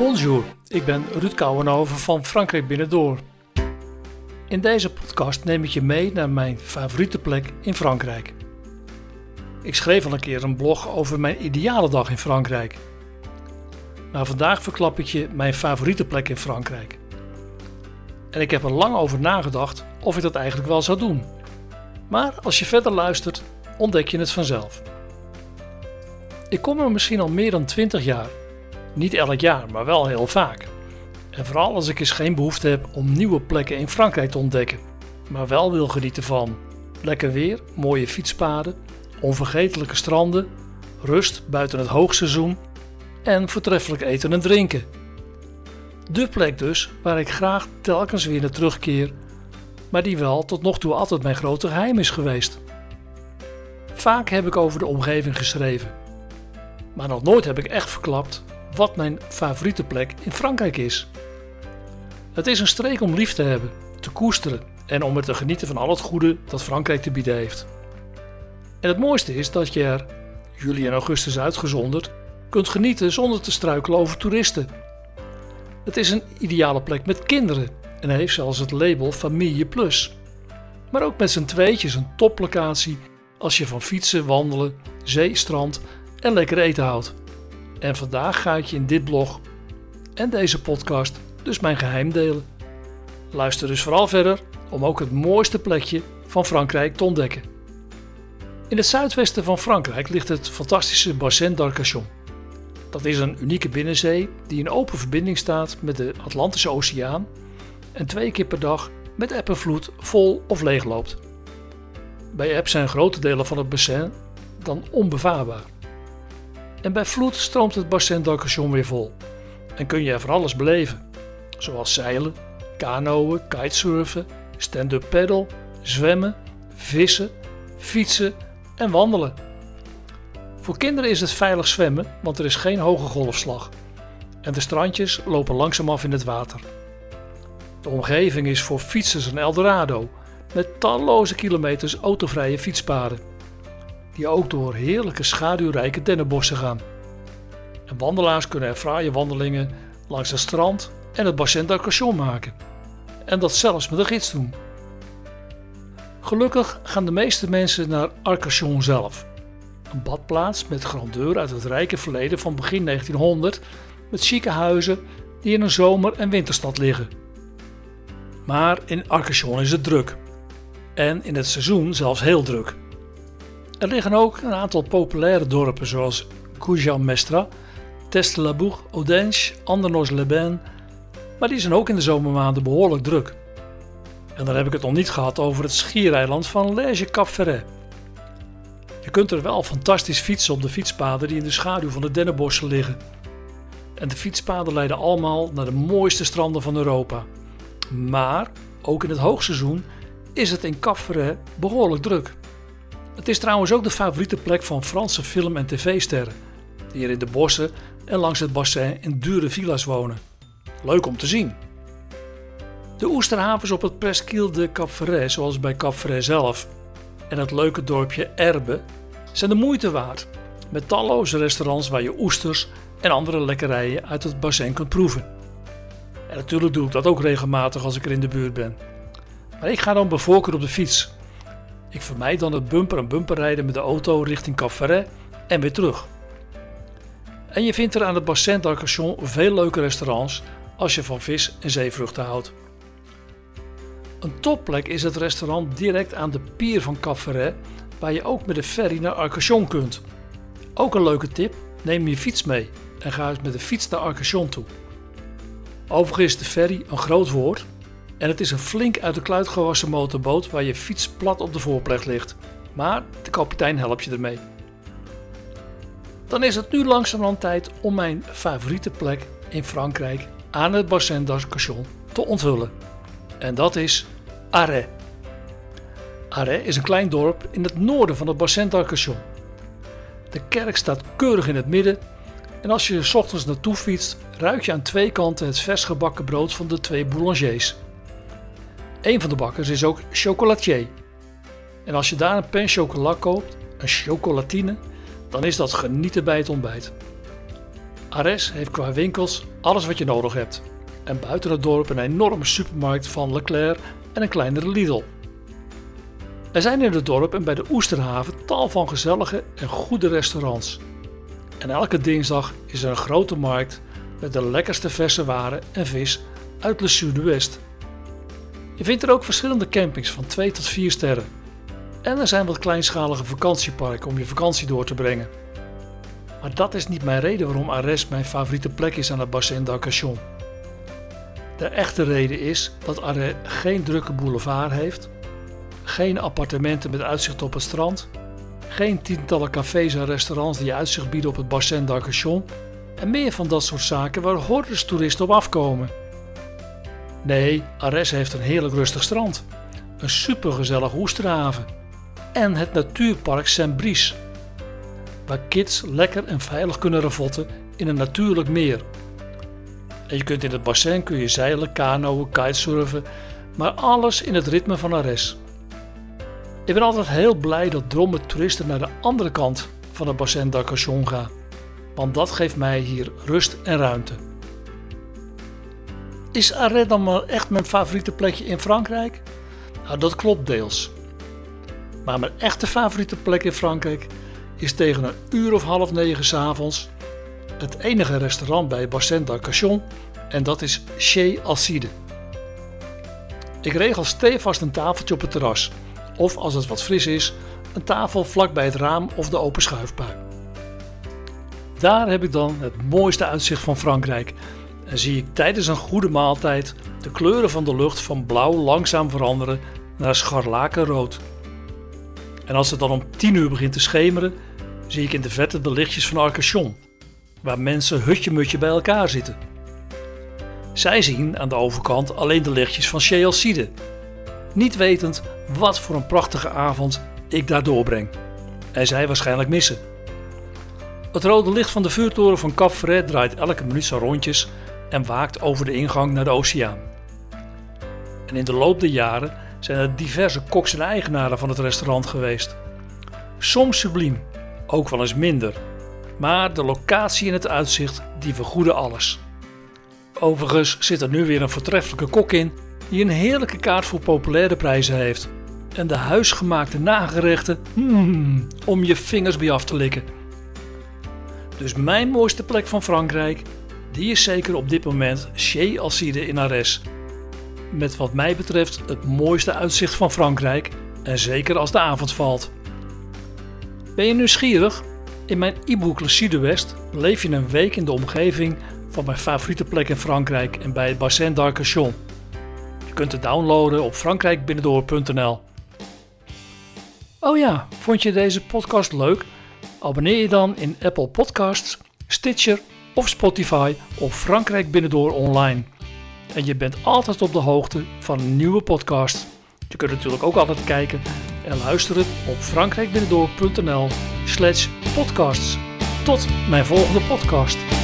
Bonjour, ik ben Ruud Kouwenhoven van Frankrijk Binnendoor. In deze podcast neem ik je mee naar mijn favoriete plek in Frankrijk. Ik schreef al een keer een blog over mijn ideale dag in Frankrijk. Maar vandaag verklap ik je mijn favoriete plek in Frankrijk. En ik heb er lang over nagedacht of ik dat eigenlijk wel zou doen. Maar als je verder luistert, ontdek je het vanzelf. Ik kom er misschien al meer dan 20 jaar. Niet elk jaar, maar wel heel vaak. En vooral als ik eens geen behoefte heb om nieuwe plekken in Frankrijk te ontdekken, maar wel wil genieten van lekker weer, mooie fietspaden, onvergetelijke stranden, rust buiten het hoogseizoen en voortreffelijk eten en drinken. De plek dus waar ik graag telkens weer naar terugkeer, maar die wel tot nog toe altijd mijn grote geheim is geweest. Vaak heb ik over de omgeving geschreven, maar nog nooit heb ik echt verklapt wat mijn favoriete plek in Frankrijk is. Het is een streek om lief te hebben, te koesteren en om er te genieten van al het goede dat Frankrijk te bieden heeft. En het mooiste is dat je er, juli en augustus uitgezonderd, kunt genieten zonder te struikelen over toeristen. Het is een ideale plek met kinderen en heeft zelfs het label Familie Plus. Maar ook met z'n tweetjes een toplocatie als je van fietsen, wandelen, zee, strand en lekker eten houdt. En vandaag ga ik je in dit blog en deze podcast dus mijn geheim delen. Luister dus vooral verder om ook het mooiste plekje van Frankrijk te ontdekken. In het zuidwesten van Frankrijk ligt het fantastische Bassin d'Arcachon. Dat is een unieke binnenzee die in open verbinding staat met de Atlantische Oceaan en twee keer per dag met eb en vloed vol of leeg loopt. Bij eb zijn grote delen van het bassin dan onbevaarbaar. En bij vloed stroomt het Bassin d'Arcachon weer vol en kun je er van alles beleven zoals zeilen, kanoën, kitesurfen, stand-up paddle, zwemmen, vissen, fietsen en wandelen. Voor kinderen is het veilig zwemmen, want er is geen hoge golfslag en de strandjes lopen langzaam af in het water. De omgeving is voor fietsers een Eldorado met talloze kilometers autovrije fietspaden, die ook door heerlijke schaduwrijke dennenbossen gaan. En wandelaars kunnen er fraaie wandelingen langs het strand en het bassin d'Arcachon maken. En dat zelfs met een gids doen. Gelukkig gaan de meeste mensen naar Arcachon zelf. Een badplaats met grandeur uit het rijke verleden van begin 1900 met chique huizen die in een zomer- en winterstad liggen. Maar in Arcachon is het druk. En in het seizoen zelfs heel druk. Er liggen ook een aantal populaire dorpen zoals Mestra, Test-Labour, Audenche, Andernos-les-Bains maar die zijn ook in de zomermaanden behoorlijk druk. En dan heb ik het nog niet gehad over het schiereiland van Lege Cap Ferret. Je kunt er wel fantastisch fietsen op de fietspaden die in de schaduw van de dennenbossen liggen. En de fietspaden leiden allemaal naar de mooiste stranden van Europa. Maar ook in het hoogseizoen is het in Cap Ferret behoorlijk druk. Het is trouwens ook de favoriete plek van Franse film- en tv-sterren, die er in de bossen en langs het bassin in dure villa's wonen. Leuk om te zien. De oesterhavens op het Presqu'île de Cap zoals bij Cap zelf, en het leuke dorpje Erbe zijn de moeite waard. Met talloze restaurants waar je oesters en andere lekkerijen uit het bassin kunt proeven. En natuurlijk doe ik dat ook regelmatig als ik er in de buurt ben. Maar ik ga dan bij op de fiets. Ik vermijd dan het bumper en bumper rijden met de auto richting Cap en weer terug. En je vindt er aan het Bassin d'Arcachon veel leuke restaurants als je van vis en zeevruchten houdt. Een topplek is het restaurant direct aan de pier van Cap waar je ook met de ferry naar Arcachon kunt. Ook een leuke tip: neem je fiets mee en ga eens met de fiets naar Arcachon toe. Overigens is de ferry een groot woord en het is een flink uit de kluit gewassen motorboot waar je fiets plat op de voorplecht ligt. Maar de kapitein helpt je ermee. Dan is het nu langzamerhand tijd om mijn favoriete plek in Frankrijk aan het Bassin d'Arcachon te onthullen. En dat is Arrêt. Arrêt is een klein dorp in het noorden van het Bassin d'Arcachon. De kerk staat keurig in het midden en als je er ochtends naartoe fietst, ruik je aan twee kanten het vers gebakken brood van de twee boulangers. Een van de bakkers is ook chocolatier. En als je daar een pen chocolat koopt, een chocolatine, dan is dat genieten bij het ontbijt. Arès heeft qua winkels alles wat je nodig hebt. En buiten het dorp een enorme supermarkt van Leclerc en een kleinere Lidl. Er zijn in het dorp en bij de Oesterhaven tal van gezellige en goede restaurants. En elke dinsdag is er een grote markt met de lekkerste verse waren en vis uit Le West. Je vindt er ook verschillende campings van 2 tot 4 sterren. En er zijn wat kleinschalige vakantieparken om je vakantie door te brengen. Maar dat is niet mijn reden waarom Arès mijn favoriete plek is aan het Bassin d'Arcachon. De echte reden is dat Arès geen drukke boulevard heeft, geen appartementen met uitzicht op het strand, geen tientallen cafés en restaurants die uitzicht bieden op het Bassin d'Arcachon en meer van dat soort zaken waar hordes toeristen op afkomen. Nee, Arès heeft een heerlijk rustig strand, een supergezellige oesterhaven en het natuurpark Saint-Brice, waar kids lekker en veilig kunnen ravotten in een natuurlijk meer. En je kunt in het bassin kun je zeilen, kanoën, kitesurfen, maar alles in het ritme van Arès. Ik ben altijd heel blij dat drommen toeristen naar de andere kant van het bassin d'Arcachon gaan, want dat geeft mij hier rust en ruimte. Is Arès dan echt mijn favoriete plekje in Frankrijk? Nou, dat klopt deels. Maar mijn echte favoriete plek in Frankrijk is tegen een uur of half negen s'avonds het enige restaurant bij Bassin d'Arcachon en dat is Chez Alcide. Ik regel stevast een tafeltje op het terras of als het wat fris is, een tafel vlak bij het raam of de open schuifpui. Daar heb ik dan het mooiste uitzicht van Frankrijk en zie ik tijdens een goede maaltijd de kleuren van de lucht van blauw langzaam veranderen naar scharlakenrood. En als het dan om 10 uur begint te schemeren, zie ik in de verte de lichtjes van Arcachon, waar mensen hutje-mutje bij elkaar zitten. Zij zien aan de overkant alleen de lichtjes van Chéalcide, niet wetend wat voor een prachtige avond ik daar doorbreng. En zij waarschijnlijk missen. Het rode licht van de vuurtoren van Cap Ferret draait elke minuut zijn rondjes en waakt over de ingang naar de oceaan. En in de loop der jaren zijn er diverse koks en eigenaren van het restaurant geweest. Soms subliem, ook wel eens minder. Maar de locatie en het uitzicht die vergoeden alles. Overigens zit er nu weer een voortreffelijke kok in die een heerlijke kaart voor populaire prijzen heeft. En de huisgemaakte nagerechten, hmm, om je vingers bij af te likken. Dus mijn mooiste plek van Frankrijk, die is zeker op dit moment Chez Alcide in Arès met wat mij betreft het mooiste uitzicht van Frankrijk en zeker als de avond valt. Ben je nieuwsgierig? In mijn e-book Le West leef je een week in de omgeving van mijn favoriete plek in Frankrijk en bij het Bassin d'Arcachon. Je kunt het downloaden op frankrijkbinnendoor.nl. Oh ja, vond je deze podcast leuk? Abonneer je dan in Apple Podcasts, Stitcher of Spotify op Frankrijk Binnendoor online en je bent altijd op de hoogte van een nieuwe podcast. Je kunt natuurlijk ook altijd kijken en luisteren op frankrijkbinnendoor.nl slash podcasts. Tot mijn volgende podcast.